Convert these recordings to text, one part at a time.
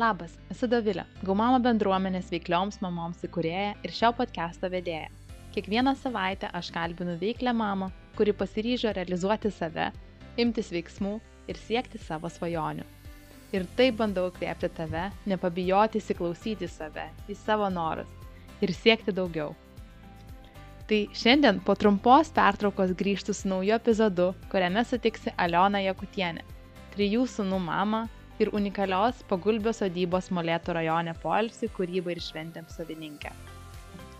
Labas, esu Davilė, Gaumama bendruomenės veiklioms mamoms įkūrėja ir šio podcast'o vedėja. Kiekvieną savaitę aš kalbinu veiklę mamą, kuri pasiryžo realizuoti save, imtis veiksmų ir siekti savo svajonių. Ir taip bandau įkvėpti tave, nepabijoti įsiklausyti save, į savo norus ir siekti daugiau. Tai šiandien po trumpos pertraukos grįžtų su nauju epizodu, kuriame sutiksi Alioną Jakutienę, trijų sunų mamą, ir unikalios pagulbio sodybos Molėtų rajone poilsiui, kūrybai ir šventėms savininkė.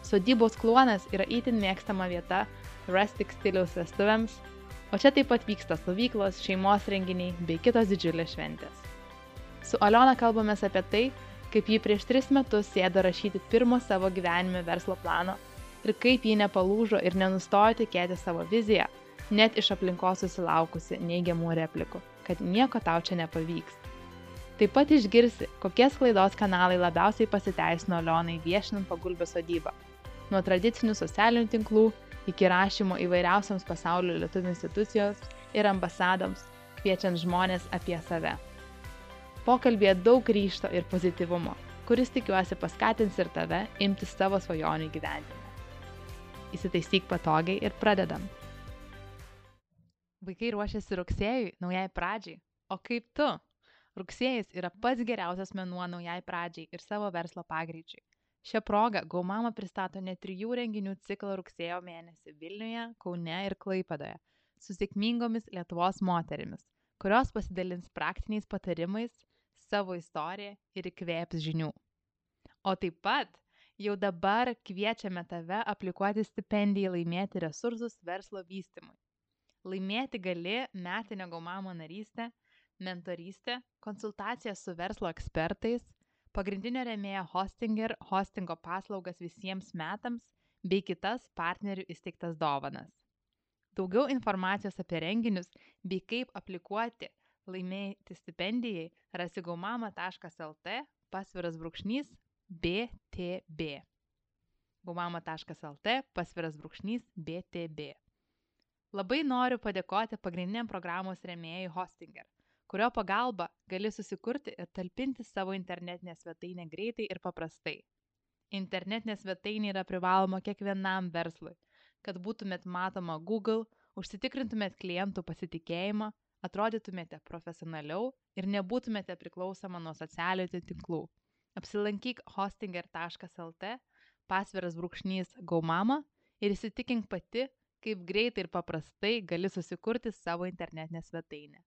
Sodybos kluonas yra itin mėgstama vieta rustic stiliaus vestuvėms, o čia taip pat vyksta stovyklos, šeimos renginiai bei kitos didžiulės šventės. Su Aliona kalbame apie tai, kaip ji prieš tris metus sėdo rašyti pirmo savo gyvenime verslo plano ir kaip ji nepalūžo ir nenustojo tikėti savo viziją, net iš aplinkos susilaukusi neigiamų replikų, kad nieko tau čia nepavyks. Taip pat išgirsi, kokie sklaidos kanalai labiausiai pasiteisino Lionai viešinant pagulbę sodybą. Nuo tradicinių socialinių tinklų iki rašymo įvairiausiams pasaulio lietuvių institucijos ir ambasadoms, kviečiant žmonės apie save. Pokalbėje daug ryšto ir pozityvumo, kuris tikiuosi paskatins ir tave imtis savo svajonių gyvenime. Įsitaisyk patogiai ir pradedam. Vaikai ruošiasi rugsėjui, naujai pradžiai. O kaip tu? Rugsėjais yra pats geriausias mėnuo naujai pradžiai ir savo verslo pagreičiui. Šią progą Gaumama pristato net trijų renginių ciklą rugsėjo mėnesį Vilniuje, Kaune ir Klaipadoje su sėkmingomis Lietuvos moterimis, kurios pasidalins praktiniais patarimais, savo istoriją ir įkvėps žinių. O taip pat jau dabar kviečiame tave aplikuoti stipendiją laimėti resursus verslo vystimui. Laimėti gali metinio Gaumamo narystę mentorystė, konsultacija su verslo ekspertais, pagrindinio remėjo Hostinger hostingo paslaugas visiems metams bei kitas partnerių įsteigtas dovanas. Daugiau informacijos apie renginius bei kaip aplikuoti laimėti stipendijai rasi gaumama.lt pasviras brūkšnys BTB. gaumama.lt pasviras brūkšnys BTB. Labai noriu padėkoti pagrindiniam programos remėjai Hostinger – kurio pagalba gali susikurti ir talpinti savo internetinę svetainę greitai ir paprastai. Internetinė svetainė yra privaloma kiekvienam verslui, kad būtumėt matoma Google, užsitikrintumėt klientų pasitikėjimą, atrodytumėte profesionaliau ir nebūtumėte priklausoma nuo socialinių tinklų. Apsilankyk hostinger.lt, pasviras brūkšnys gaumama ir įsitikink pati, kaip greitai ir paprastai gali susikurti savo internetinę svetainę.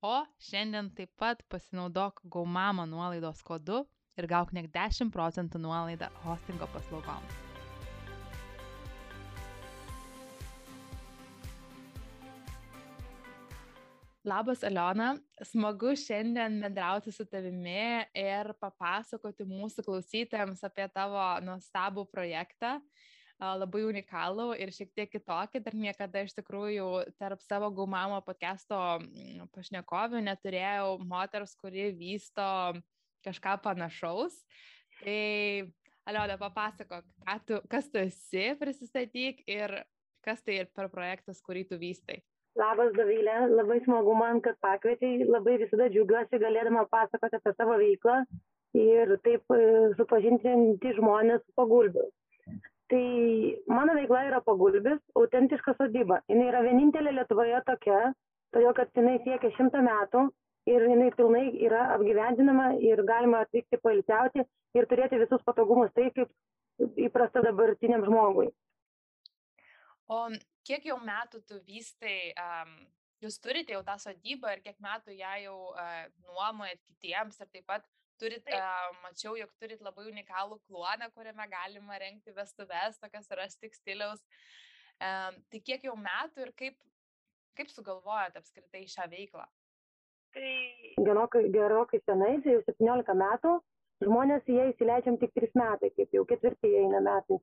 O šiandien taip pat pasinaudok Gaumamo nuolaidos kodu ir gauk net 10 procentų nuolaidą hostingo paslaugoms. Labas, Aliona. Smagu šiandien bendrauti su tavimi ir papasakoti mūsų klausytėms apie tavo nuostabų projektą labai unikalų ir šiek tiek kitokį. Dar niekada iš tikrųjų tarp savo gaumamo podcast'o mm, pašnekovių neturėjau moters, kuri vysto kažką panašaus. Tai, Aliona, papasakok, tu, kas tu esi, prisistatyk ir kas tai per projektas, kurį tu vystai. Labas, Davilė, labai smagu man, kad pakvietei, labai visada džiaugiuosi galėdama pasakoti apie savo veiklą ir taip e, supažinti žmonės su pagulbiu. Tai mano veikla yra pagulbis, autentiška sodyba. Jis yra vienintelė Lietuvoje tokia, todėl kad jinai siekia šimtą metų ir jinai pilnai yra apgyvendinama ir galima atvykti pailsiauti ir turėti visus patogumus, tai kaip įprasta dabartiniam žmogui. O kiek jau metų tu vystai, um, jūs turite jau tą sodybą ir kiek metų ją jau uh, nuomojat kitiems ir taip pat turit, uh, mačiau, jog turit labai unikalų kluoną, kuriame galima renkti vestuves, tokias rasti stiliaus. Um, tai kiek jau metų ir kaip, kaip sugalvojate apskritai šią veiklą? Tai gerokai, gerokai senai, tai jau 17 metų, žmonės į ją įsileidžiam tik 3 metai, kaip jau ketvirtieji eina metai.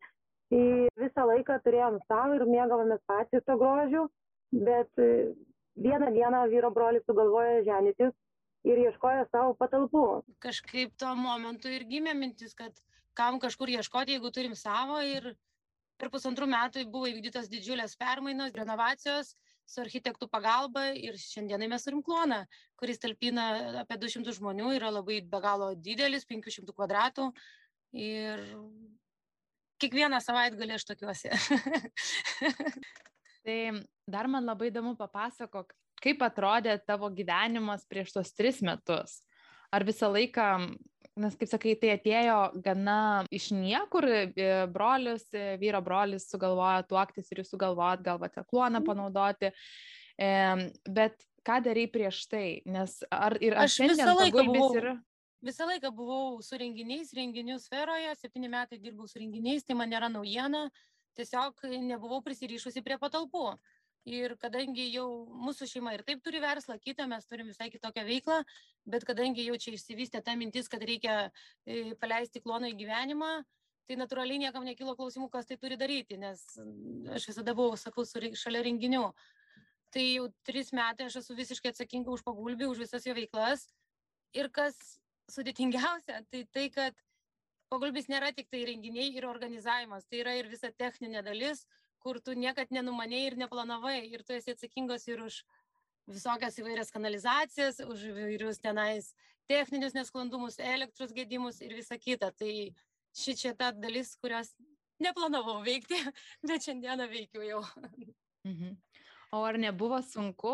Tai visą laiką turėjom savo ir mėgavomės patys to grožiu, bet e, vieną dieną vyro brolis sugalvojo ženytis ir ieškojo savo patalpų. Kažkaip tuo momentu ir gimė mintis, kad kam kažkur ieškoti, jeigu turim savo ir per pusantrų metų buvo įvykdytos didžiulės permainos, renovacijos, su architektų pagalba ir šiandienai mes turim kloną, kuris talpina apie 200 žmonių, yra labai be galo didelis, 500 kvadratų ir kiekvieną savaitgalį aš tokiuosi. tai dar man labai įdomu papasakok, kaip atrodė tavo gyvenimas prieš tos tris metus. Ar visą laiką nes kaip sakai, tai atėjo gana iš niekur, e, brolius, e, vyro brolis sugalvojo tuoktis ir jūs sugalvojot gal vatekloną mhm. panaudoti, bet ką darai prieš tai, nes ar ir aš visą laiką buvau. Yra... Visą laiką buvau su renginiais, renginių sferoje, septyni metai dirbau su renginiais, tai man nėra naujiena, tiesiog nebuvau prisirišusi prie patalpų ir kadangi jau mūsų šeima ir taip turi verslą kitą, mes turim visai kitokią veiklą, bet kadangi jau čia išsivystė ta mintis, kad reikia e, paleisti kloną į gyvenimą, tai natūraliai niekam nekilo klausimų, kas tai turi daryti, nes aš visada buvau, sakau, šalia renginių. Tai jau tris metai aš esu visiškai atsakinga už pagulbį, už visas jo veiklas. Ir kas sudėtingiausia, tai tai, kad pagulbis nėra tik tai renginiai ir organizavimas, tai yra ir visa techninė dalis, kur tu niekad nenumanėjai ir neplanavai ir tu esi atsakingas ir už visokias įvairias kanalizacijas, už įvairius tenais techninius nesklandumus, elektros gedimus ir visa kita. Tai ši čia ta dalis, kurios neplanavau veikti, bet šiandieną veikiu jau. Mhm. O ar nebuvo sunku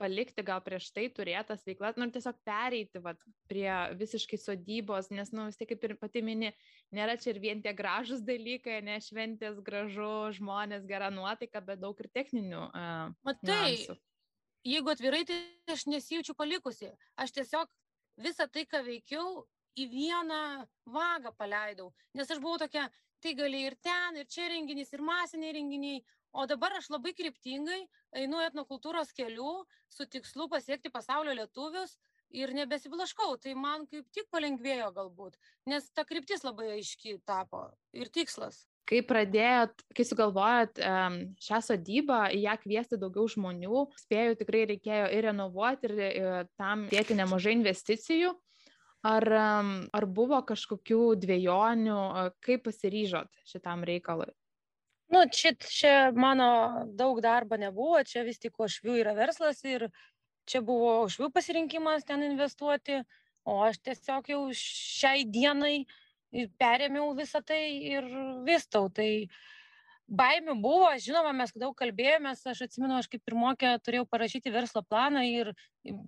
palikti gal prieš tai turėtas veiklas, nu tiesiog pereiti vat, prie visiškai sodybos, nes, nu vis tiek kaip ir pati mini, nėra čia ir vien tie gražus dalykai, ne šventės gražu, žmonės, gera nuotaika, bet daug ir techninių. Uh, Matai, niuansų. jeigu atvirai, tai aš nesijaučiu palikusi. Aš tiesiog visą tai, ką veikiau, į vieną vagą paleidau, nes aš buvau tokia, tai gali ir ten, ir čia renginys, ir masiniai renginiai, o dabar aš labai kryptingai einu etnokultūros keliu su tikslu pasiekti pasaulio lietuvius ir nebesiblaškau. Tai man kaip tik palengvėjo galbūt, nes ta kryptis labai aiški tapo ir tikslas. Kai pradėjot, kai sugalvojot šią sodybą, į ją kviesti daugiau žmonių, spėjau tikrai reikėjo ir renovuoti, ir, ir tam dėti nemažai investicijų. Ar, ar buvo kažkokių dviejonių, kaip pasiryžot šitam reikalui? Nu čia čia mano daug darbo nebuvo čia vis tik uošvių yra verslas ir čia buvo uošvių pasirinkimas ten investuoti o aš tiesiog jau šiai dienai perėmiau visą tai ir vystau. Tai baimių buvo žinoma mes daug kalbėjomės aš atsimenu aš kaip pirmokė turėjau parašyti verslo planą ir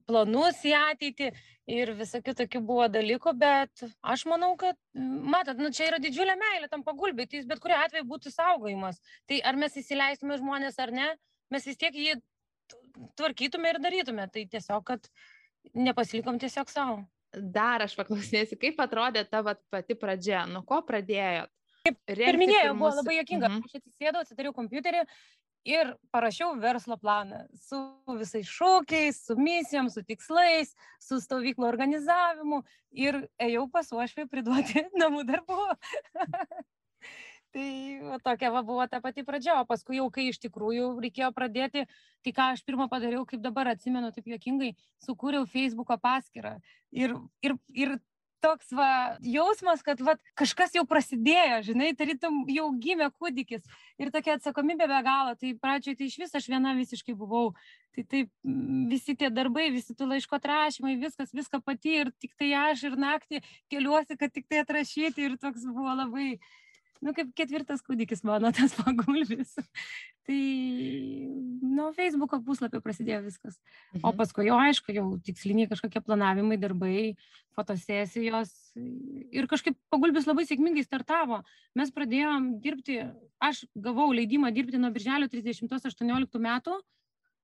planus į ateitį ir visokių tokių buvo dalykų bet aš manau kad matot nu čia yra didžiulė meilė tam pagulbiui tai jis bet kuriuo atveju būtų saugojimas. Tai ar mes įsileistume žmones ar ne mes vis tiek jį tvarkytume ir darytume. Tai tiesiog kad nepasilikom tiesiog savo dar aš paklausinėsiu kaip atrodė ta vat pati pradžia? Nuo ko pradėjot Kaip ir minėjau, buvo labai jokinga. Mhm. Aš atsisėdau, atsidariau kompiuterį ir parašiau verslo planą su visais šūkiais, su misijom, su tikslais, su stovyklo organizavimu ir ėjau pas uošvį priduoti namų darbų. tai va, tokia va, buvo ta pati pradžia, o paskui jau, kai iš tikrųjų reikėjo pradėti, tai ką aš pirmą padariau, kaip dabar atsimenu, taip jokingai, sukūriau Facebook'o paskyrą. Ir, ir, ir toks va jausmas, kad va, kažkas jau prasidėjo, žinai, tarytum jau gimė kūdikis ir tokia atsakomybė be galo. Tai pradžioje tai iš vis aš viena visiškai buvau. Tai taip visi tie darbai, visi tų laiško atrašymai, viskas, viską pati ir tik tai aš ir naktį keliuosi, kad tik tai atrašyti ir toks buvo labai nu, kaip ketvirtas kūdikis mano tas pagulvis. tai nuo Facebook'o puslapio prasidėjo viskas. Mhm. O paskui jau, aišku, jau tiksliniai kažkokie planavimai, darbai, fotosesijos. Ir kažkaip pagulbis labai sėkmingai startavo. Mes pradėjom dirbti, aš gavau leidimą dirbti nuo birželio 30-18 metų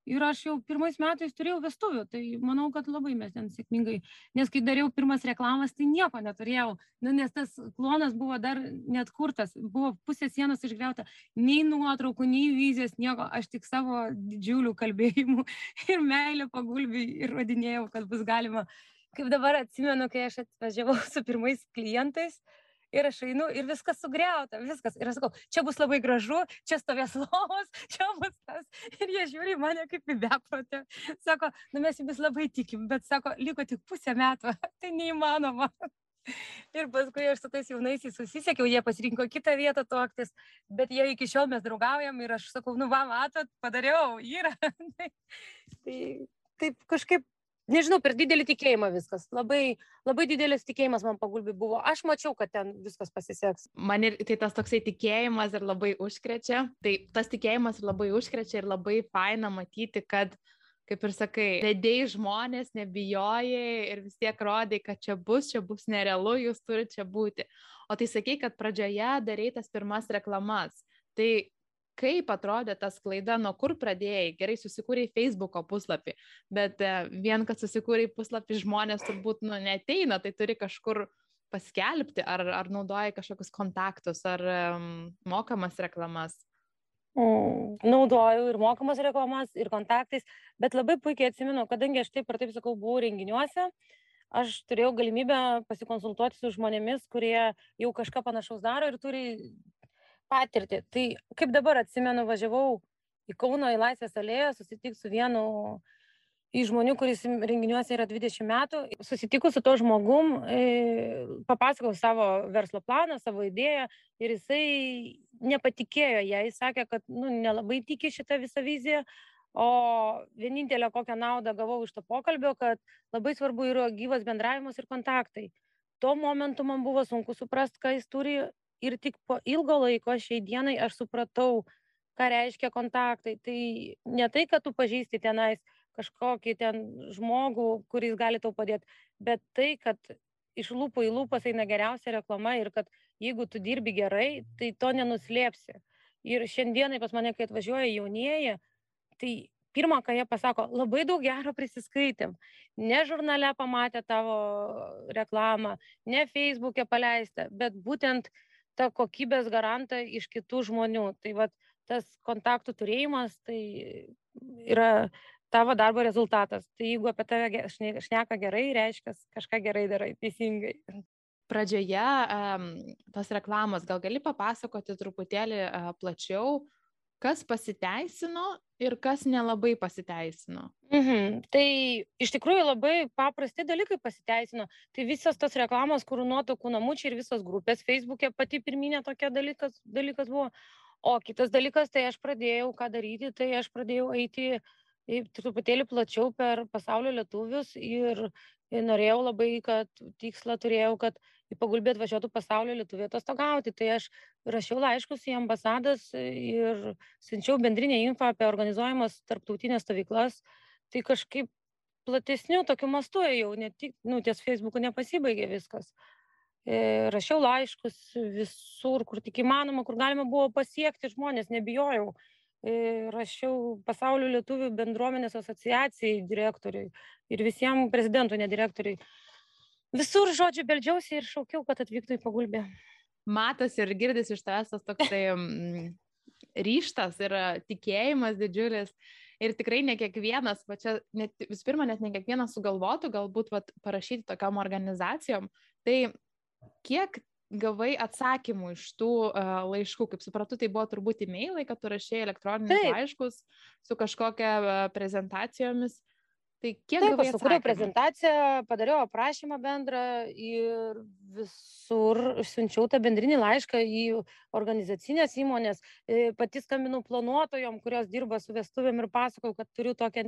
ir aš jau pirmais metais turėjau vestuvių tai manau kad labai mes ten sėkmingai nes kai dariau pirmas reklamas tai nieko neturėjau. Nu nes tas klonas buvo dar neatkurtas buvo pusė sienos išgriauta nei nuotraukų nei vizijos nieko. Aš tik savo didžiuliu kalbėjimu ir meile pagulbiui įrodinėjau kad bus galima. Kaip dabar atsimenu kai aš atvažiavau su pirmais klientais ir aš einu ir viskas sugriauta, viskas. Ir aš sakau, čia bus labai gražu, čia stovės lovos, čia bus tas. Ir jie žiūri mane kaip į beprotę. Sako, nu mes jumis labai tikim, bet sako, liko tik pusę metų, tai neįmanoma. ir paskui aš su tais jaunaisiais susisiekiau, jie pasirinko kitą vietą tuoktis, bet jie iki šiol mes draugaujam ir aš sakau, nu va, matot, padariau, yra. tai taip kažkaip nežinau, per didelį tikėjimą viskas. Labai, labai didelis tikėjimas man pagulbi buvo. Aš mačiau, kad ten viskas pasiseks. Man ir tai tas toksai tikėjimas ir labai užkrečia. Tai tas tikėjimas ir labai užkrečia ir labai faina matyti, kad kaip ir sakai, vedėjai žmonės, nebijojai ir vis tiek rodai, kad čia bus, čia bus nerealu, jūs turite čia būti. O tai sakai, kad pradžioje darai tas pirmas reklamas. Tai kaip atrodė ta sklaida, nuo kur pradėjai, gerai susikūrei Facebook'o puslapį, bet e, vien, kad susikūrei puslapį žmonės turbūt nu, neteina, tai turi kažkur paskelbti, ar, ar naudoji kažkokius kontaktus, ar um, mokamas reklamas. Mm, naudoju ir mokamas reklamas, ir kontaktais, bet labai puikiai atsimenu, kadangi aš taip ir taip sakau, buvau renginiuose, aš turėjau galimybę pasikonsultuoti su žmonėmis, kurie jau kažką panašaus daro ir turi patirtį. Tai kaip dabar atsimenu, važiavau į Kauno į Laisvės alėją, susitikti su vienu iš žmonių, kuris renginiuose yra 20 metų. Susitikus su to žmogum, e, papasakau savo verslo planą, savo idėją ir jisai nepatikėjo ją. Jis sakė, kad nu, nelabai tiki šitą visą viziją. O vienintelę kokią naudą gavau iš to pokalbio, kad labai svarbu yra gyvas bendravimas ir kontaktai. Tuo momentu man buvo sunku suprasti, ką jis turi ir tik po ilgo laiko šiai dienai aš supratau, ką reiškia kontaktai. Tai ne tai, kad tu pažįsti tenais kažkokį ten žmogų, kuris gali tau padėti, bet tai, kad iš lūpų į lūpas eina geriausia reklama ir kad jeigu tu dirbi gerai, tai to nenuslėpsi. Ir šiandienai pas mane, kai atvažiuoja jaunieji, tai pirmą, ką jie pasako, labai daug gero prisiskaitėm. Ne žurnale pamatė tavo reklamą, ne Facebook'e paleistą, bet būtent uh, ta kokybės garantą iš kitų žmonių. Tai va tas kontaktų turėjimas tai yra tavo darbo rezultatas. Tai jeigu apie tave šneka gerai, reiškia, kažką gerai darai, teisingai. Pradžioje um, tos reklamos, gal gali papasakoti truputėlį uh, plačiau, kas pasiteisino ir kas nelabai pasiteisino. Mhm. Tai iš tikrųjų labai paprasti dalykai pasiteisino. Tai visas tas reklamos, kur nuotraukų namučiai ir visos grupės Facebook'e pati pirminė tokia dalykas, dalykas buvo. O kitas dalykas, tai aš pradėjau ką daryti, tai aš pradėjau eiti truputėlį plačiau per pasaulio lietuvius ir norėjau labai, kad tikslą turėjau, kad į pagulbį atvažiuotų pasaulio lietuvių atostogauti. Tai aš rašiau laiškus į ambasadas ir siunčiau bendrinę info apie organizuojamas tarptautinės stovyklas. Tai kažkaip platesnių tokių mastų jau, ne tik, nu, ties Facebook'u nepasibaigė viskas. E, rašiau laiškus visur, kur tik įmanoma, kur galima buvo pasiekti žmonės, nebijojau. E, rašiau pasaulio lietuvių bendruomenės asociacijai direktoriui ir visiems prezidentų nedirektoriui. Visur, žodžiu, beldžiausi ir šaukiau, kad atvyktų į pagulbę. Matas ir girdis iš tavęs tas toksai mm, ryštas ir tikėjimas didžiulis. Ir tikrai ne kiekvienas, va čia, net, visų pirma, net ne kiekvienas sugalvotų galbūt va, parašyti tokiam organizacijom. Tai kiek gavai atsakymų iš tų uh, laiškų, kaip supratau, tai buvo turbūt e-mailai, kad tu rašėjai elektroninius Taip. laiškus su kažkokia uh, prezentacijomis. Tai kiek Taip, aš sukūriau prezentaciją, padariau aprašymą bendrą ir visur siunčiau tą bendrinį laišką į organizacinės įmonės. E, pati skambinau planuotojom, kurios dirba su vestuvėm ir pasakau, kad turiu tokią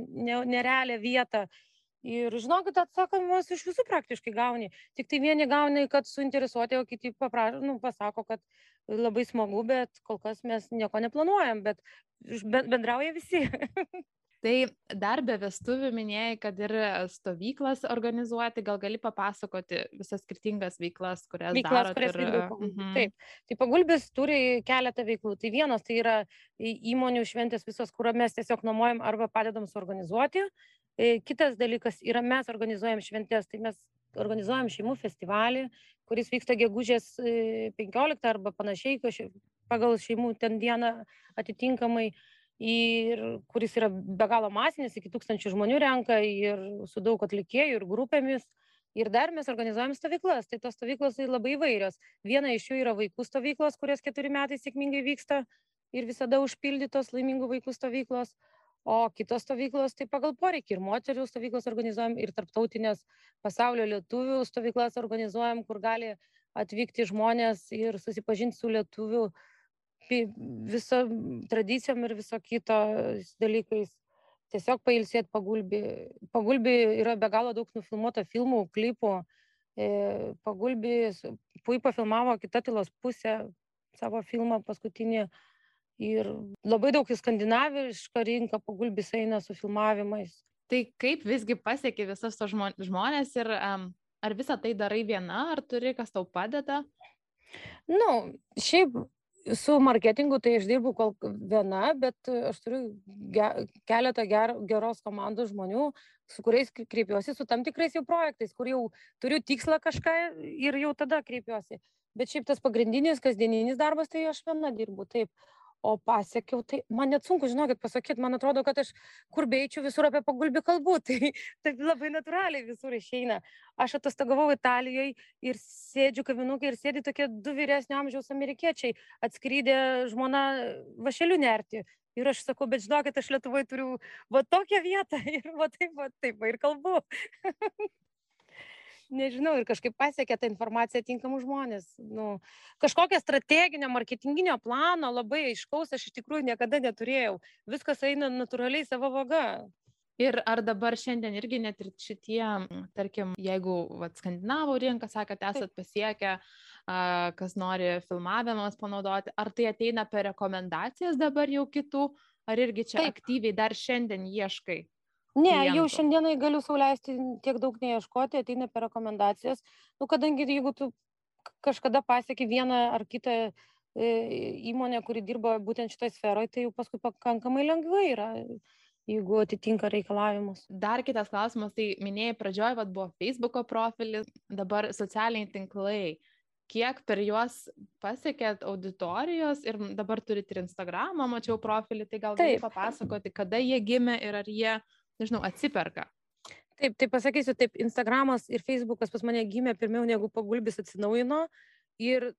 nerealią vietą. Ir žinokit, atsakymus iš visų praktiškai gauni. Tik tai vieni gauni, kad suinteresuoti, o kiti paprašo, nu, pasako, kad labai smagu, bet kol kas mes nieko neplanuojam, bet bendrauja visi. Tai dar be vestuvių minėjai, kad ir stovyklas organizuoti, gal gali papasakoti visas skirtingas veiklas, kurias veiklas, darot. Kurias ir... uh -huh. Taip, tai pagulbis turi keletą veiklų. Tai vienas tai yra įmonių šventės visos, kur mes tiesiog nuomojam arba padedam suorganizuoti. E, kitas dalykas yra mes organizuojam šventės, tai mes organizuojam šeimų festivalį, kuris vyksta gegužės 15 e, arba panašiai, pagal šeimų ten dieną atitinkamai ir kuris yra be galo masinis, iki tūkstančių žmonių renka ir su daug atlikėjų ir grupėmis. Ir dar mes organizuojam stovyklas. Tai tos stovyklos tai labai įvairios. Viena iš jų yra vaikų stovyklos, kurios keturi metai sėkmingai vyksta ir visada užpildytos laimingų vaikų stovyklos. o kitos stovyklos tai pagal poreikį ir moterų stovyklas organizuojam ir tarptautinės pasaulio lietuvių stovyklas organizuojam kur gali atvykti žmonės ir susipažinti su lietuvių viso tradicijom ir viso kito dalykais. Tiesiog pailsėti pagulbi. Pagulbi yra be galo daug nufilmuota filmų, klipų. E, pagulbi puipa filmavo kita tylos pusė savo filmą paskutinį. Ir labai daug į skandinavišką rinką pagulbis eina su filmavimais. Tai kaip visgi pasiekė visas tos žmonės ir um, ar visą tai darai viena, ar turi kas tau padeda? Nu, šiaip su marketingu tai aš dirbu kol viena, bet aš turiu ge, keletą ger, geros komandos žmonių, su kuriais kreipiuosi, su tam tikrais jau projektais, kur jau turiu tikslą kažką ir jau tada kreipiuosi. Bet šiaip tas pagrindinis kasdieninis darbas, tai aš viena dirbu, taip o pasiekiau tai man net sunku žinokit pasakyt man atrodo kad aš kur beeičiau visur apie pagulbį kalbu tai taip labai natūraliai visur išeina. Aš atostogavau italijoj ir sėdžiu kavinukėj ir sėdi tokie du vyresnio amžiaus amerikiečiai atskridę žmona vąšeliu nerti. Ir aš sakau bet žinokit aš lietuvoj turiu va tokią vietą ir va taip va taip va ir kalbu nežinau, ir kažkaip pasiekė tą informaciją tinkamų žmonės. Nu, kažkokio strateginio, marketinginio plano labai aiškaus aš iš tikrųjų niekada neturėjau. Viskas eina natūraliai savo vaga. Ir ar dabar šiandien irgi net ir šitie, tarkim, jeigu vat, skandinavų rinką, sakėt, esat pasiekę, kas nori filmavimas panaudoti, ar tai ateina per rekomendacijas dabar jau kitų, ar irgi čia Taip. aktyviai dar šiandien ieškai? Ne, klientų. jau šiandienai galiu sauliaisti tiek daug neieškoti, ateina per rekomendacijas. Nu, kadangi jeigu tu kažkada pasieki vieną ar kitą e, įmonę, kuri dirba būtent šitoje sferoje, tai jau paskui pakankamai lengvai yra jeigu atitinka reikalavimus. Dar kitas klausimas, tai minėjai pradžioje, vad buvo Facebook'o profilis, dabar socialiniai tinklai. Kiek per juos pasiekėt auditorijos ir dabar turite ir Instagramą, mačiau profilį, tai gal gali papasakoti, kada jie gimė ir ar jie nežinau, atsiperka. Taip, tai pasakysiu, taip, Instagramas ir Facebookas pas mane gimė pirmiau negu pagulbis atsinaujino ir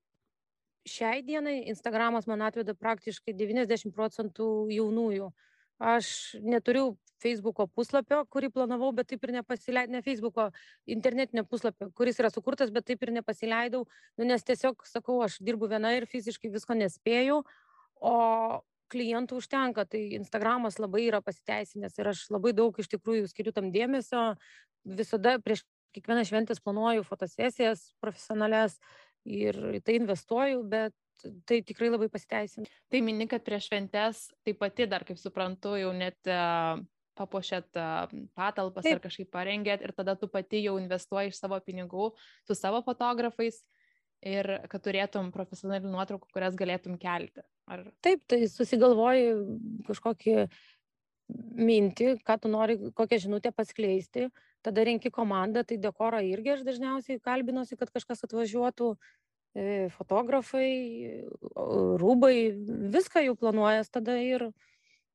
šiai dienai Instagramas man atveda praktiškai 90 procentų jaunųjų. Aš neturiu Facebooko puslapio, kurį planavau, bet taip ir nepasileidau, ne Facebooko internetinio puslapio, kuris yra sukurtas, bet taip ir nepasileidau, nu, nes tiesiog, sakau, aš dirbu viena ir fiziškai visko nespėjau, o klientų užtenka tai instagramas labai yra pasiteisinęs ir aš labai daug iš tikrųjų skiriu tam dėmesio visada prieš kiekvienas šventes planuoju fotosesijas profesionalias ir į tai investuoju bet tai tikrai labai pasiteisina. Tai mini, kad prieš šventes tai pati dar, kaip suprantu, jau net uh, papuošėt uh, patalpas Taip. ar kažkaip parengėt ir tada tu pati jau investuoji iš savo pinigų su savo fotografais ir kad turėtum profesionalių nuotraukų, kurias galėtum kelti. Ar... Taip, tai susigalvoji kažkokį mintį, ką tu nori, kokią žinutę paskleisti, tada renki komandą, tai dekorą irgi aš dažniausiai kalbinosi, kad kažkas atvažiuotų, e, fotografai, rūbai, viską jau planuojas tada ir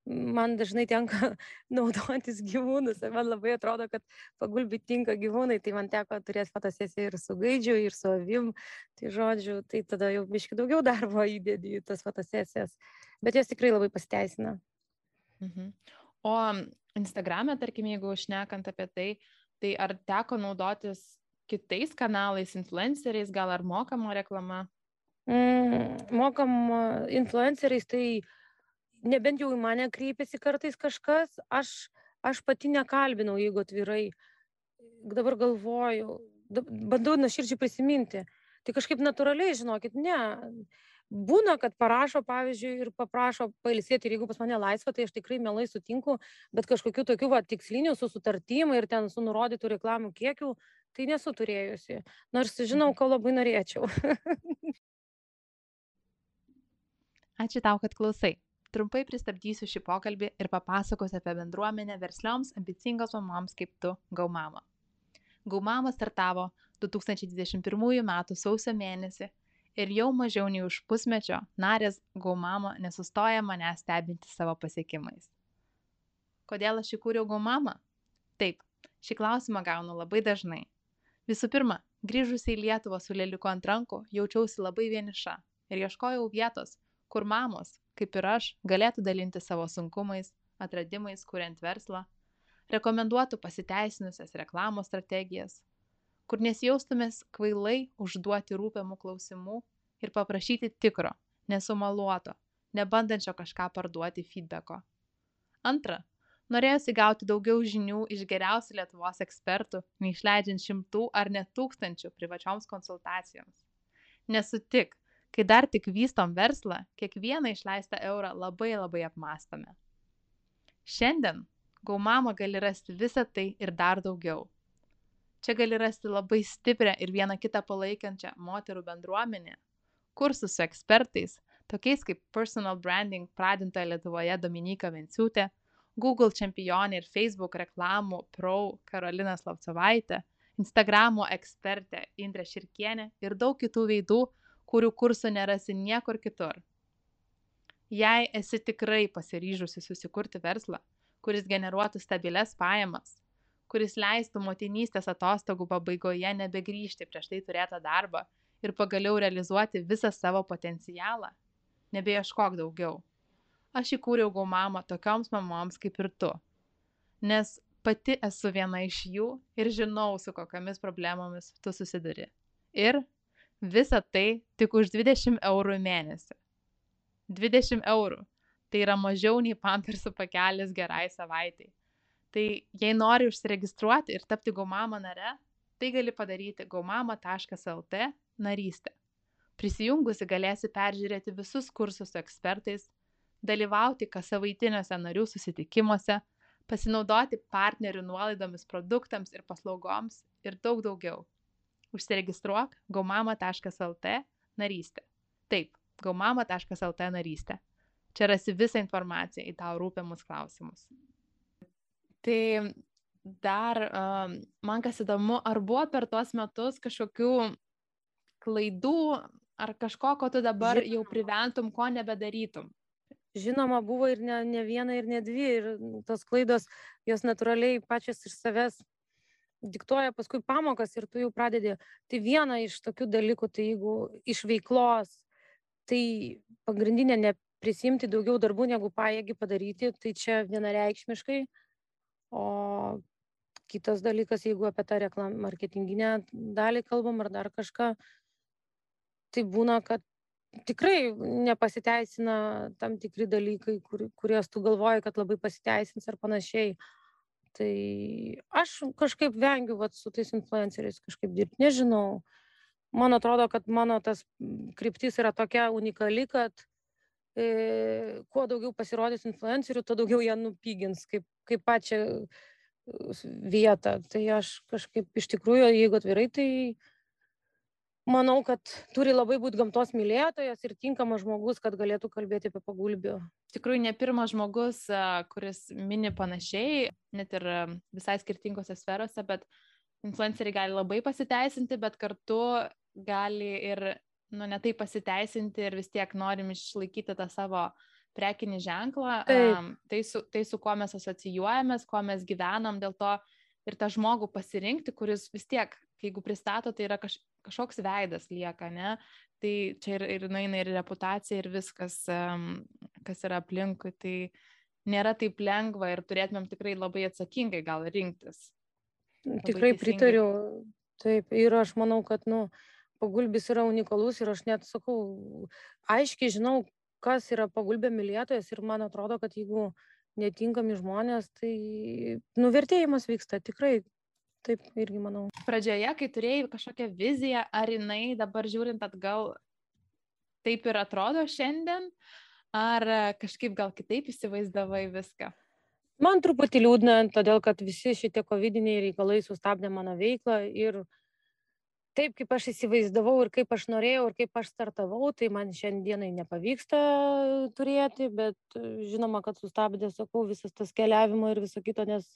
man dažnai tenka naudotis gyvūnus. Man labai atrodo, kad pagulbi tinka gyvūnai, tai man teko turėti fotosesiją ir su gaidžiu, ir su avim. Tai žodžiu, tai tada jau biški daugiau darbo įdėdi į tas fotosesijas. Bet jos tikrai labai pasiteisina. Mhm. O Instagram'e, tarkim, jeigu šnekant apie tai, tai ar teko naudotis kitais kanalais, influenceriais, gal ar mokama reklama? Mm, mokama influenceriais, tai uh, nebent jau į mane kreipiasi kartais kažkas, aš, aš pati nekalbinau, jeigu atvirai. Dabar galvoju, bandau nuoširdžiai prisiminti. Tai kažkaip natūraliai, žinokit, ne. Būna, kad parašo, pavyzdžiui, ir paprašo pailsėti, ir jeigu pas mane laisva, tai aš tikrai mielai sutinku, bet kažkokių tokių va, tikslinių su sutartimai ir ten su nurodytų reklamų kiekių, tai nesu turėjusi. Nors žinau, ko labai norėčiau. Ačiū tau, kad klausai. Trumpai pristabdysiu šį pokalbį ir papasakosiu apie bendruomenę verslioms ambicingos mamoms kaip tu Gaumama. Gaumama startavo 2021 m. sausio mėnesį ir jau mažiau nei už pusmečio narės Gaumama nesustoja mane stebinti savo pasiekimais. Kodėl aš įkūriau Gaumama? Taip, šį klausimą gaunu labai dažnai. Visų pirma, grįžusi į Lietuvą su lėliuku ant rankų, jaučiausi labai vieniša ir ieškojau vietos, kur mamos, kaip ir aš, galėtų dalinti savo sunkumais, atradimais, kuriant verslą, rekomenduotų pasiteisinusias reklamos strategijas, kur nesijaustumės kvailai užduoti rūpiamų klausimų ir paprašyti tikro, nesumaluoto, nebandančio kažką parduoti feedbacko. Antra, norėjusi gauti daugiau žinių iš geriausių Lietuvos ekspertų, neišleidžiant šimtų ar net tūkstančių privačioms konsultacijoms. Nesutik, kai dar tik vystom verslą, kiekvieną išleistą eurą labai labai apmastome. Šiandien Gaumama gali rasti visą tai ir dar daugiau Čia gali rasti labai stiprią ir vieną kitą palaikančią moterų bendruomenę, kursus su ekspertais, tokiais kaip personal branding pradintoje Lietuvoje Dominika Venciūtė, Google čempionė ir Facebook reklamų pro Karolina Slavcovaitė, Instagramo ekspertė Indrė Širkienė ir daug kitų veidų, kurių kursų nerasi niekur kitur. Jei esi tikrai pasiryžusi susikurti verslą, kuris generuotų stabiles pajamas, kuris leistų motinystės atostogų pabaigoje nebegrįžti prieš tai turėtą darbą ir pagaliau realizuoti visą savo potencialą. Nebeieškok daugiau. Aš įkūriau gaumamą tokioms mamoms kaip ir tu. Nes pati esu viena iš jų ir žinau, su kokiamis problemomis tu susiduri. Ir visa tai tik už 20 eurų į mėnesį. 20 eurų. Tai yra mažiau nei pampersų pakelis gerai savaitai. Tai jei nori užsiregistruoti ir tapti Gaumama nare, tai gali padaryti gaumama.lt narystę. Prisijungusi galėsi peržiūrėti visus kursus su ekspertais, dalyvauti kas savaitiniuose narių susitikimuose, pasinaudoti partnerių nuolaidomis produktams ir paslaugoms ir daug daugiau. Užsiregistruok gaumama.lt narystę. Taip, gaumama.lt narystę. Čia rasi visą informaciją į tau rūpiamus klausimus. Tai dar um, man kas įdomu, ar buvo per tuos metus kažkokių klaidų, ar kažko, ko tu dabar Žinoma. jau priventum, ko nebedarytum? Žinoma, buvo ir ne, ne viena, ir ne dvi, ir tos klaidos, jos natūraliai pačios iš savęs diktuoja paskui pamokas ir tu jau pradedi. Tai viena iš tokių dalykų, tai jeigu iš veiklos, tai pagrindinė neprisimti daugiau darbų, negu pajėgi padaryti, tai čia vienareikšmiškai. Uh, O kitas dalykas, jeigu apie tą reklam marketinginę dalį kalbam ar dar kažką, tai būna, kad tikrai nepasiteisina tam tikri dalykai, kur, kuriuos tu galvoji, kad labai pasiteisins ar panašiai. Tai aš kažkaip vengiu vat, su tais influenceriais kažkaip dirbti, nežinau. Man atrodo, kad mano tas kryptis yra tokia unikali, kad e, kuo daugiau pasirodys influencerių, tuo daugiau jie nupygins kaip, kaip pačią vietą. Tai aš kažkaip iš tikrųjų, jeigu atvirai, tai manau, kad turi labai būti gamtos mylėtojas ir tinkamas žmogus, kad galėtų kalbėti apie pagulbį. Iš tikrųjų, ne pirmas žmogus, kuris mini panašiai, net ir visai skirtingose sferose, bet influenceriai gali labai pasiteisinti, bet kartu gali ir nu, netai pasiteisinti ir vis tiek norim išlaikyti tą savo prekinį ženklą, um, tai, su, tai su kuo mes asocijuojamės, kuo mes gyvenam, dėl to ir tą žmogų pasirinkti, kuris vis tiek, jeigu pristato, tai yra kaž, kažkoks veidas lieka, ne? Tai čia ir, ir naina ir reputacija ir viskas, kas yra aplinkui, tai nėra taip lengva ir turėtumėm tikrai labai atsakingai gal rinktis. Tikrai pritariu. Taip, ir aš manau, kad, nu, pagulbis yra unikalus ir aš net sakau, aiškiai žinau, kas yra pagulbė mylėtojas ir man atrodo, kad jeigu netinkami žmonės, tai nuvertėjimas vyksta tikrai. Taip irgi manau. Pradžioje, kai turėjai kažkokią viziją, ar jinai dabar žiūrint atgal, taip ir atrodo šiandien, ar kažkaip gal kitaip įsivaizdavai viską? Man truputį liūdna, todėl kad visi šitie covidiniai reikalai sustabdė mano veiklą ir taip kaip aš įsivaizdavau ir kaip aš norėjau ir kaip aš startavau, tai man šiandienai nepavyksta turėti, bet žinoma, kad sustabdė, sakau, visas tas keliavimo ir viso kito, nes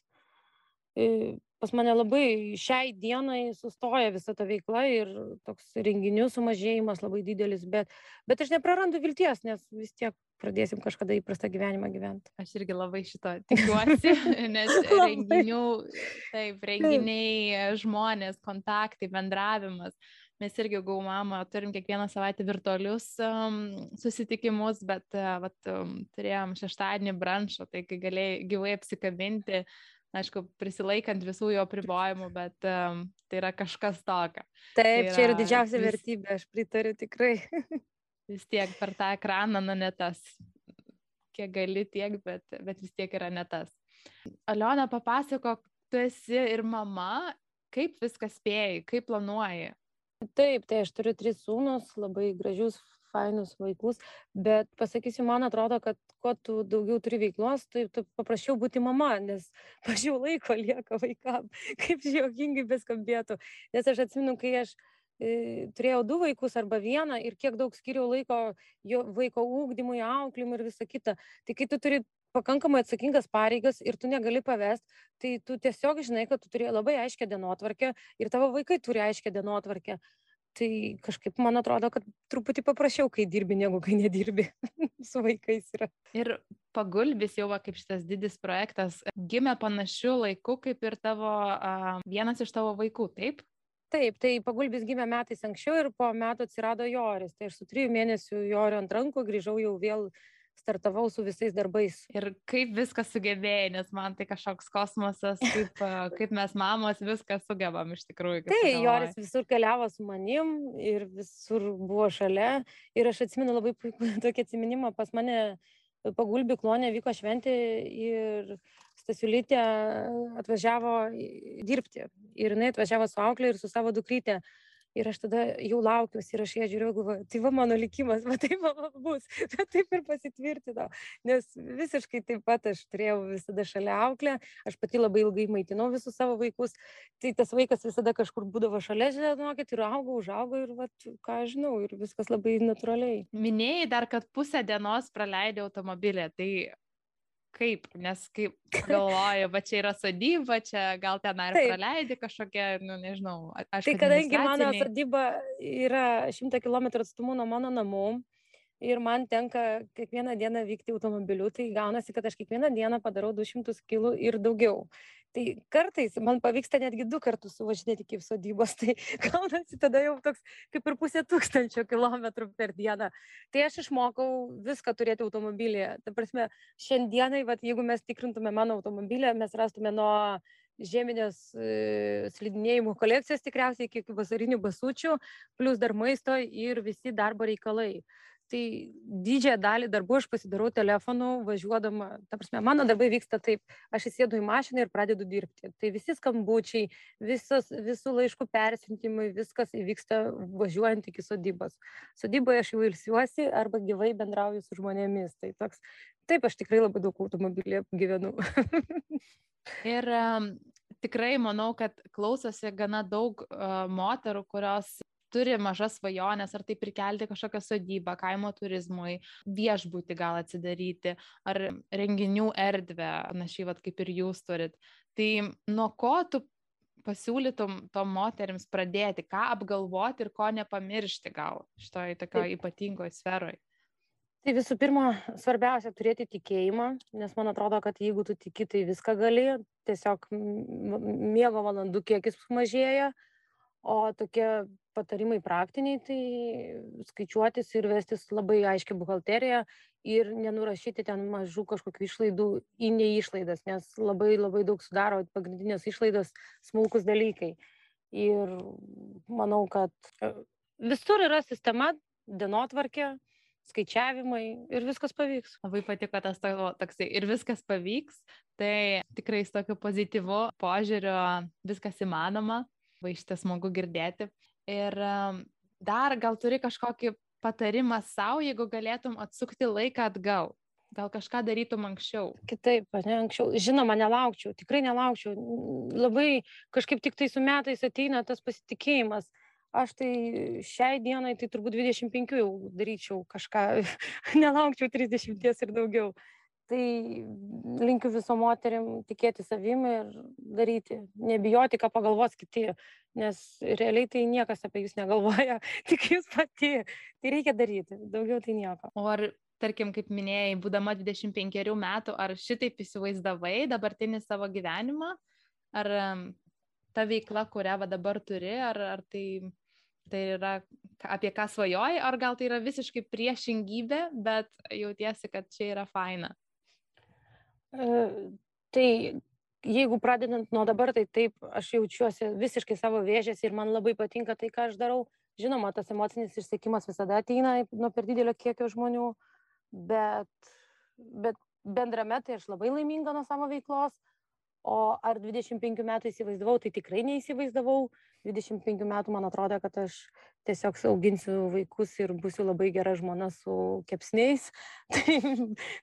pas mane labai šiai dienai sustoja visa ta veikla ir toks renginių sumažėjimas labai didelis, bet, bet aš neprarandu vilties, nes vis tiek pradėsim kažkada įprastą gyvenimą gyventi. Aš irgi labai šito tikiuosi, nes renginių, taip, renginiai, žmonės, kontaktai, bendravimas, mes irgi gau mama turim kiekvieną savaitę virtualius um, susitikimus, bet uh, vat, um, turėjom šeštadienį branšą, tai kai galėjai gyvai apsikabinti, aišku, prisilaikant visų jo pribojimų, bet um, tai yra kažkas tokio. Taip, tai yra, čia yra didžiausia vis, vertybė, aš pritariu tikrai. vis tiek per tą ekraną, nu ne tas, kiek gali tiek, bet, bet vis tiek yra ne tas. Aliona, papasako, tu esi ir mama, kaip viską spėjai, kaip planuoji? Taip, tai aš turiu tris sūnus, labai gražius, fainus vaikus, bet pasakysiu, man atrodo, kad kuo tu daugiau turi veiklos, tai tu paprašiau būti mama, nes mažiau laiko lieka vaikam, kaip žiokingai beskambėtų. Nes aš atsimenu, kai aš e, turėjau du vaikus arba vieną ir kiek daug skiriau laiko jo vaiko ūkdymui, auklymui ir visą kitą. Tai kai tu turi pakankamai atsakingas pareigas ir tu negali pavest, tai tu tiesiog žinai, kad tu turi labai aiškę dienotvarkę ir tavo vaikai turi aiškę dienotvarkę tai kažkaip man atrodo, kad truputį paprasčiau, kai dirbi, negu kai nedirbi su vaikais. Yra. Ir pagulbis jau va, kaip šitas didis projektas gimė panašiu laiku kaip ir tavo a, vienas iš tavo vaikų, taip? Taip, tai pagulbis gimė metais anksčiau ir po metų atsirado Joris. Tai aš su trijų mėnesių Jorio ant rankų grįžau jau vėl startavau su visais darbais. Ir kaip viską sugebėjai, nes man tai kažkoks kosmosas, kaip, kaip mes mamos viską sugebam iš tikrųjų. Tai Joris visur keliavo su manim ir visur buvo šalia. Ir aš atsimenu labai puikų tokį atsiminimą pas mane pagulbi klonė vyko šventė ir Stasiulytė atvažiavo dirbti. Ir jinai atvažiavo su auklė ir su savo dukrytė ir aš tada jau laukiausi ir aš ją žiūrėjau, galvoju, tai va mano likimas, va taip va bus, bet taip ir pasitvirtino, nes visiškai taip pat aš turėjau visada šalia auklę, aš pati labai ilgai maitinau visus savo vaikus, tai tas vaikas visada kažkur būdavo šalia, žinokit, ir augo, užaugo ir va, ką žinau, ir viskas labai natūraliai. Minėjai dar, kad pusę dienos praleidai automobilė, tai kaip, nes kaip galvoju, va čia yra sodyba, čia gal ten ar Taip. praleidi kažkokią, nu nežinau, aš. Tai kadangi mano sodyba yra 100 km atstumu nuo mano namų, ir man tenka kiekvieną dieną vykti automobiliu, tai gaunasi, kad aš kiekvieną dieną padarau 200 kg ir daugiau. Tai kartais man pavyksta netgi du kartus suvažinėti iki sodybos, tai gaunasi tada jau toks kaip ir pusė tūkstančio kilometrų per dieną. Tai aš išmokau viską turėti automobilyje. Ta prasme, šiandienai, vat, jeigu mes tikrintume mano automobilį, mes rastume nuo žieminės e, slidinėjimų kolekcijos tikriausiai iki vasarinių basučių, plus dar maisto ir visi darbo reikalai tai didžiąją dalį darbų aš pasidarau telefonu važiuodama ta prasme mano darbai vyksta taip aš įsėdu į mašiną ir pradedu dirbti. Tai visi skambučiai visos visų laiškų persiuntimai viskas įvyksta važiuojant iki sodybos. Sodyboje aš jau ilsiuosi arba gyvai bendrauju su žmonėmis. Tai toks taip aš tikrai labai daug automobilyje gyvenu. Ir um, tikrai manau kad klausosi gana daug uh, moterų kurios turi mažas svajones, ar tai prikelti kažkokią sodybą, kaimo turizmui, viešbūti gal atsidaryti, ar renginių erdvę, panašiai kaip ir jūs turit. Tai nuo ko tu pasiūlytum tom moteriams pradėti, ką apgalvoti ir ko nepamiršti gal šitoj tokio ypatingoje sferoje? Tai visų pirma, svarbiausia turėti tikėjimą, nes man atrodo, kad jeigu tu tiki, tai viską gali, tiesiog miego valandų kiekis mažėja, o tokie patarimai praktiniai tai skaičiuotis ir vestis labai aiškią buhalteriją ir nenurašyti ten mažų kažkokių išlaidų į neišlaidas, nes labai labai daug sudaro pagrindinės išlaidos smulkus dalykai. Ir manau, kad e, visur yra sistema, dienotvarkė, skaičiavimai ir viskas pavyks. Labai patiko tas tavo toksai ir viskas pavyks, tai tikrai su tokiu pozityvu požiūriu viskas įmanoma, va iš tiesų smagu girdėti. Ir dar gal turi kažkokį patarimą savo, jeigu galėtum atsukti laiką atgal. Gal kažką darytum anksčiau? Kitaip, ne anksčiau. Žinoma, nelaukčiau, tikrai nelaukčiau. Labai kažkaip tik tai su metais ateina tas pasitikėjimas. Aš tai šiai dienai, tai turbūt 25 jau daryčiau kažką, nelaukčiau 30 ir daugiau tai linkiu visom moterim tikėti savim ir daryti, nebijoti, ką pagalvos kiti, nes realiai tai niekas apie jūs negalvoja, tik jūs pati. Tai reikia daryti, daugiau tai nieko. O ar, tarkim, kaip minėjai, būdama 25 metų, ar šitaip įsivaizdavai dabartinį savo gyvenimą, ar ta veikla, kurią va dabar turi, ar, ar tai Tai yra apie ką svajoji, ar gal tai yra visiškai priešingybė, bet jautiesi, kad čia yra faina? Tai jeigu pradedant nuo dabar, tai taip, aš jaučiuosi visiškai savo vėžės ir man labai patinka tai, ką aš darau. Žinoma, tas emocinis išsiekimas visada ateina nuo per didelio kiekio žmonių, bet, bet bendrame tai aš labai laiminga nuo savo veiklos. O ar 25 metų įsivaizdavau, tai tikrai neįsivaizdavau. 25 metų man atrodo, kad aš tiesiog auginsiu vaikus ir būsiu labai gera žmona su kepsniais. Tai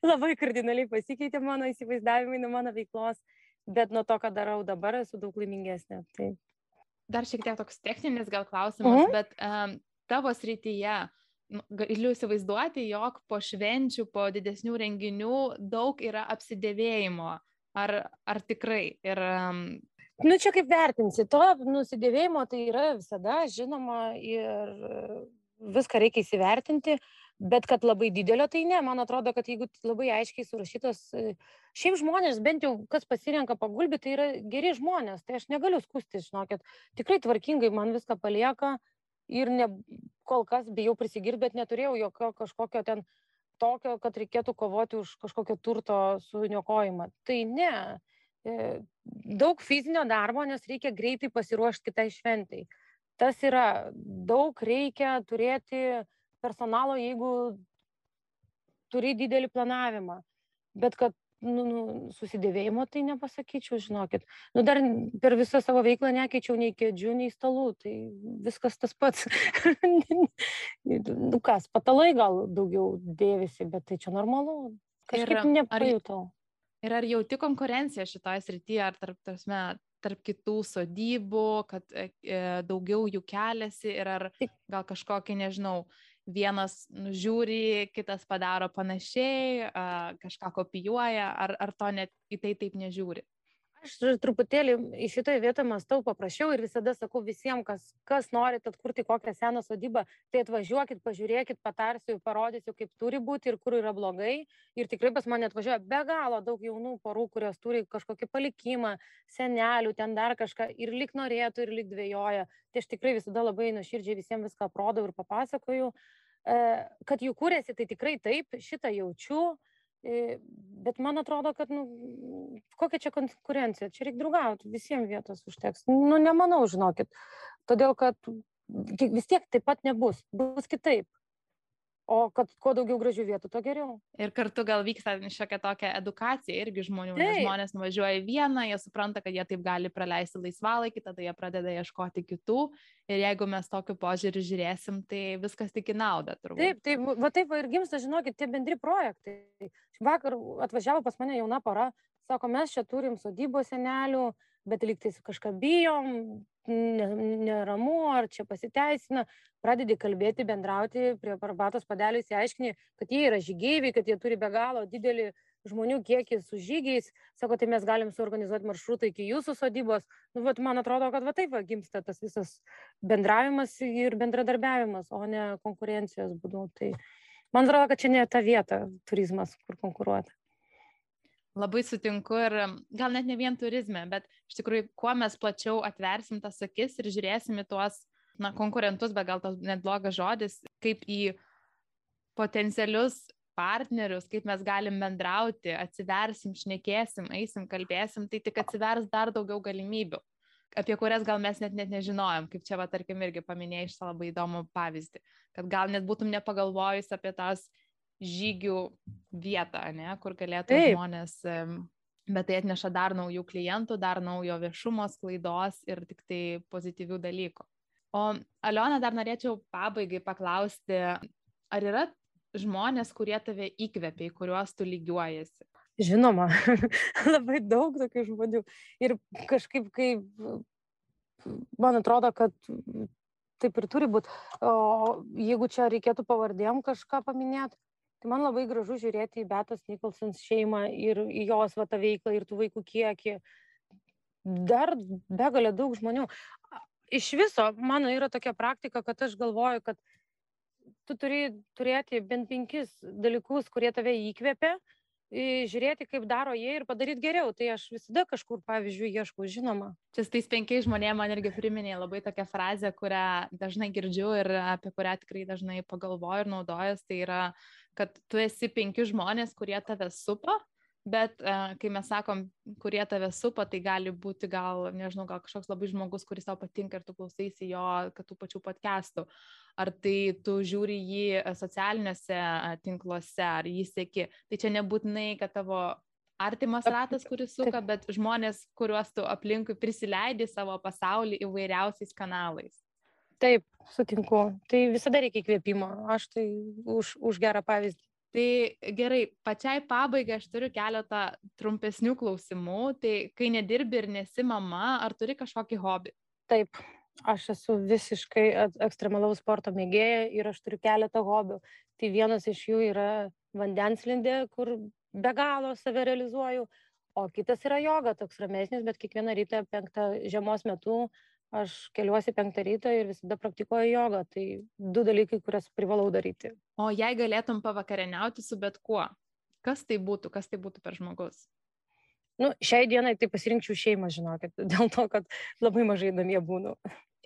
labai kardinaliai pasikeitė mano įsivaizdavimai nuo mano veiklos, bet nuo to, ką darau dabar, esu daug laimingesnė. Tai... Dar šiek tiek toks techninis gal klausimas, mhm. bet um, tavo srityje, galiu įsivaizduoti, jog po švenčių, po didesnių renginių daug yra apsidėvėjimo Ar, ar tikrai? Ir. Nu, čia kaip vertinsi, to nusidėvėjimo tai yra visada žinoma ir viską reikia įsivertinti, bet kad labai didelio tai ne. Man atrodo, kad jeigu labai aiškiai surašytos, šiaip žmonės, bent jau kas pasirenka pagulbį, tai yra geri žmonės, tai aš negaliu skusti, žinokit, tikrai tvarkingai man viską palieka ir ne, kol kas bijau prisigirti, bet neturėjau jokio kažkokio ten tokio, kad reikėtų kovoti už kažkokio turto suniokojimą. Tai ne. E, daug fizinio darbo, nes reikia greitai pasiruošti kitai šventai. Tas yra, daug reikia turėti personalo, jeigu turi didelį planavimą. Bet kad nu, nu, susidėvėjimo tai nepasakyčiau, žinokit. Nu, dar per visą savo veiklą nekeičiau nei kėdžių, nei stalų, tai viskas tas pats. nu kas, patalai gal daugiau dėvisi, bet tai čia normalu. Kažkaip ir, nepajutau. Ar, ir ar jauti konkurenciją šitoje srityje, ar tarp, tarpsme, tarp kitų sodybų, kad e, e daugiau jų keliasi ir ar gal kažkokį, nežinau, vienas nužiūri, kitas padaro panašiai, kažką kopijuoja, ar, ar to net į tai taip nežiūri? Aš truputėlį į šitą vietą mąstau paprasčiau ir visada sakau visiems, kas, kas norit atkurti kokią seną sodybą, tai atvažiuokit, pažiūrėkit, patarsiu, parodysiu, kaip turi būti ir kur yra blogai. Ir tikrai pas mane atvažiuoja be galo daug jaunų porų, kurios turi kažkokį palikimą, senelių, ten dar kažką ir lik norėtų, ir lik dvėjoja. Tai aš tikrai visada labai nuoširdžiai visiems viską aprodau ir papasakoju. E, kad jų kūrėsi, tai tikrai taip, šitą jaučiu Bet man atrodo, kad, nu, kokia čia konkurencija, čia reikia draugauti, visiems vietos užteks. Nu, nemanau, žinokit. Todėl, kad vis tiek taip pat nebus, bus kitaip. O kad kuo daugiau gražių vietų, to geriau. Ir kartu gal vyksta šiokia tokia edukacija irgi žmonių, nes žmonės nuvažiuoja į vieną, jie supranta, kad jie taip gali praleisti laisvalaikį, tada jie pradeda ieškoti kitų. Ir jeigu mes tokiu požiūriu žiūrėsim, tai viskas tik į naudą. Turbūt. Taip, taip, va taip va ir gimsta, žinokit, tie bendri projektai. Vakar atvažiavo pas mane jauna para, sako, mes čia turim sodybos senelių, bet lygtais kažką bijom, neramu, ar čia pasiteisina, pradedi kalbėti, bendrauti prie arbatos padelio, įsiaiškini, kad jie yra žygeiviai, kad jie turi be galo didelį žmonių kiekį su žygiais, sako, tai mes galim suorganizuoti maršrutą iki jūsų sodybos. Nu, vat, man atrodo, kad va taip va, gimsta tas visas bendravimas ir bendradarbiavimas, o ne konkurencijos būdu. Tai man atrodo, kad čia ne ta vieta turizmas, kur konkuruoti. Labai sutinku ir gal net ne vien turizme, bet iš tikrųjų, kuo mes plačiau atversim tas akis ir žiūrėsim į tuos, na, konkurentus, bet gal tas net blogas žodis, kaip į potencialius partnerius, kaip mes galim bendrauti, atsiversim, šnekėsim, eisim, kalbėsim, tai tik atsivers dar daugiau galimybių, apie kurias gal mes net, net nežinojom, kaip čia, va, tarkim, irgi paminėjai iš labai įdomų pavyzdį, kad gal net būtum nepagalvojus apie tas žygių vietą, ne, kur galėtų Taip. žmonės, bet tai atneša dar naujų klientų, dar naujo viešumo sklaidos ir tik tai pozityvių dalykų. O Aliona, dar norėčiau pabaigai paklausti, ar yra žmonės, kurie tave įkvėpia, į kuriuos tu lygiuojasi? Žinoma, labai daug tokių žmonių. Ir kažkaip, kai man atrodo, kad taip ir turi būti. O jeigu čia reikėtų pavardėm kažką paminėti, tai man labai gražu žiūrėti į Betos Nikolsons šeimą ir į jos va tą veiklą ir tų vaikų kiekį. Dar begalė daug žmonių. Iš viso, mano yra tokia praktika, kad aš galvoju, kad tu turi turėti bent penkis dalykus, kurie tave įkvėpia žiūrėti, kaip daro jie ir padaryti geriau. Tai aš visada kažkur, pavyzdžiui, ieškau, žinoma. Čia tais penkiais žmonėmis man irgi priminė labai tokią frazę, kurią dažnai girdžiu ir apie kurią tikrai dažnai pagalvoju ir naudojas. Tai yra, kad tu esi penki žmonės, kurie tave supa bet uh, kai mes sakom, kurie tave supa, tai gali būti gal, nežinau, gal kažkoks labai žmogus, kuris tau patinka ir tu klausaisi jo, kad tų pačių podcastų. Ar tai tu žiūri jį socialiniuose tinkluose, ar jį sėki. Tai čia nebūtinai, kad tavo artimas ratas, kuris suka, bet žmonės, kuriuos tu aplinkui prisileidi savo pasaulį įvairiausiais kanalais. Taip, sutinku. Tai visada reikia įkvėpimo. Aš tai už, už gerą pavyzdį. Tai gerai, pačiai pabaigai aš turiu keletą trumpesnių klausimų. Tai kai nedirbi ir nesi mama, ar turi kažkokį hobį? Taip, aš esu visiškai ekstremalaus sporto mėgėja ir aš turiu keletą hobių. Tai vienas iš jų yra vandenslindė, kur be galo save realizuoju, o kitas yra joga, toks ramesnis, bet kiekvieną rytą penktą žiemos metu aš keliuosi penktą rytą ir visada praktikuoju jogą. Tai du dalykai, kurias privalau daryti. O jei galėtum pavakarieniauti su bet kuo, kas tai būtų, kas tai būtų per žmogus? Nu, šiai dienai tai pasirinkčiau šeimą, žinokit, dėl to, kad labai mažai namie būnu.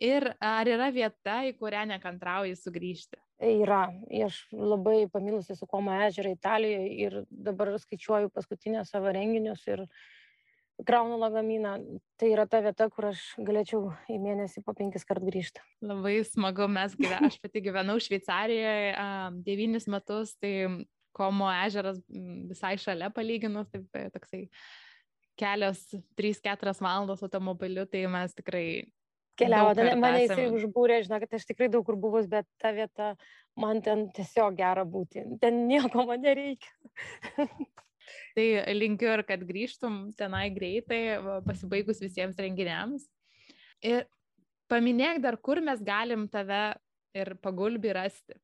Ir ar yra vieta, į kurią nekantrauji sugrįžti? Yra. Aš labai pamilusi su Komo ežerą Italijoje ir dabar skaičiuoju paskutinę savo renginius ir uh, kraunu lagaminą. Tai yra ta vieta, kur aš galėčiau į mėnesį po penkis kart grįžti. Labai smagu, mes gyvename, aš pati gyvenau Šveicarijoje um, devynis metus, tai Komo ežeras visai šalia palyginus, tai toksai kelios 3-4 valandos automobiliu, tai mes tikrai keliauti. Mane jisai užbūrė, žinokit, aš tikrai daug kur buvus, bet ta vieta, man ten tiesiog gera būti. Ten nieko man nereikia. Tai linkiu ir kad grįžtum tenai greitai, pasibaigus visiems renginiams. Ir paminėk dar, kur mes galim tave ir pagulbį rasti.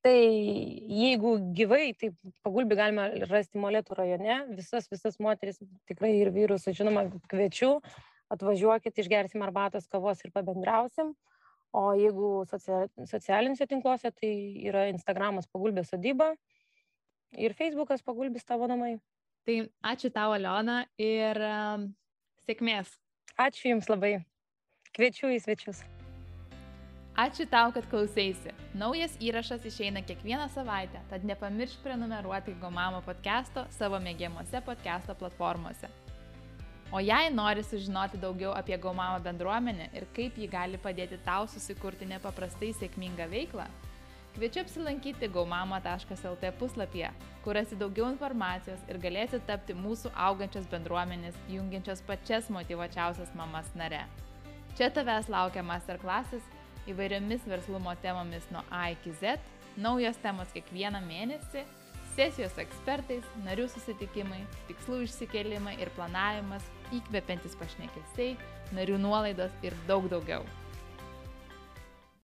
Tai jeigu gyvai, tai pagulbį galima rasti Molėtų rajone. Visas, visas moteris, tikrai ir vyrus, žinoma, kviečiu. Atvažiuokit, išgersim arbatos, kavos ir pabendrausim. O jeigu socialiniuose tinkluose, tai yra Instagramas pagulbė sodyba ir Facebookas pagulbis tavo namai. Tai ačiū tau, Aliona, ir um, sėkmės. Ačiū Jums labai. Kviečiu į svečius. Ačiū tau, kad klausėsi. Naujas įrašas išeina kiekvieną savaitę, tad nepamiršk prenumeruoti Gomamo podcast'o savo mėgiamuose podcast'o platformose. O jei nori sužinoti daugiau apie Gomamo bendruomenę ir kaip ji gali padėti tau susikurti nepaprastai sėkmingą veiklą, Kviečiu apsilankyti gaumama.lt puslapyje, kur rasi daugiau informacijos ir galėsi tapti mūsų augančios bendruomenės, jungiančios pačias motivačiausias mamas nare. Čia tavęs laukia masterklasis įvairiomis verslumo temomis nuo A iki Z, naujos temos kiekvieną mėnesį, sesijos ekspertais, narių susitikimai, tikslų išsikelimai ir planavimas, įkvepiantis pašnekesiai, narių nuolaidos ir daug daugiau.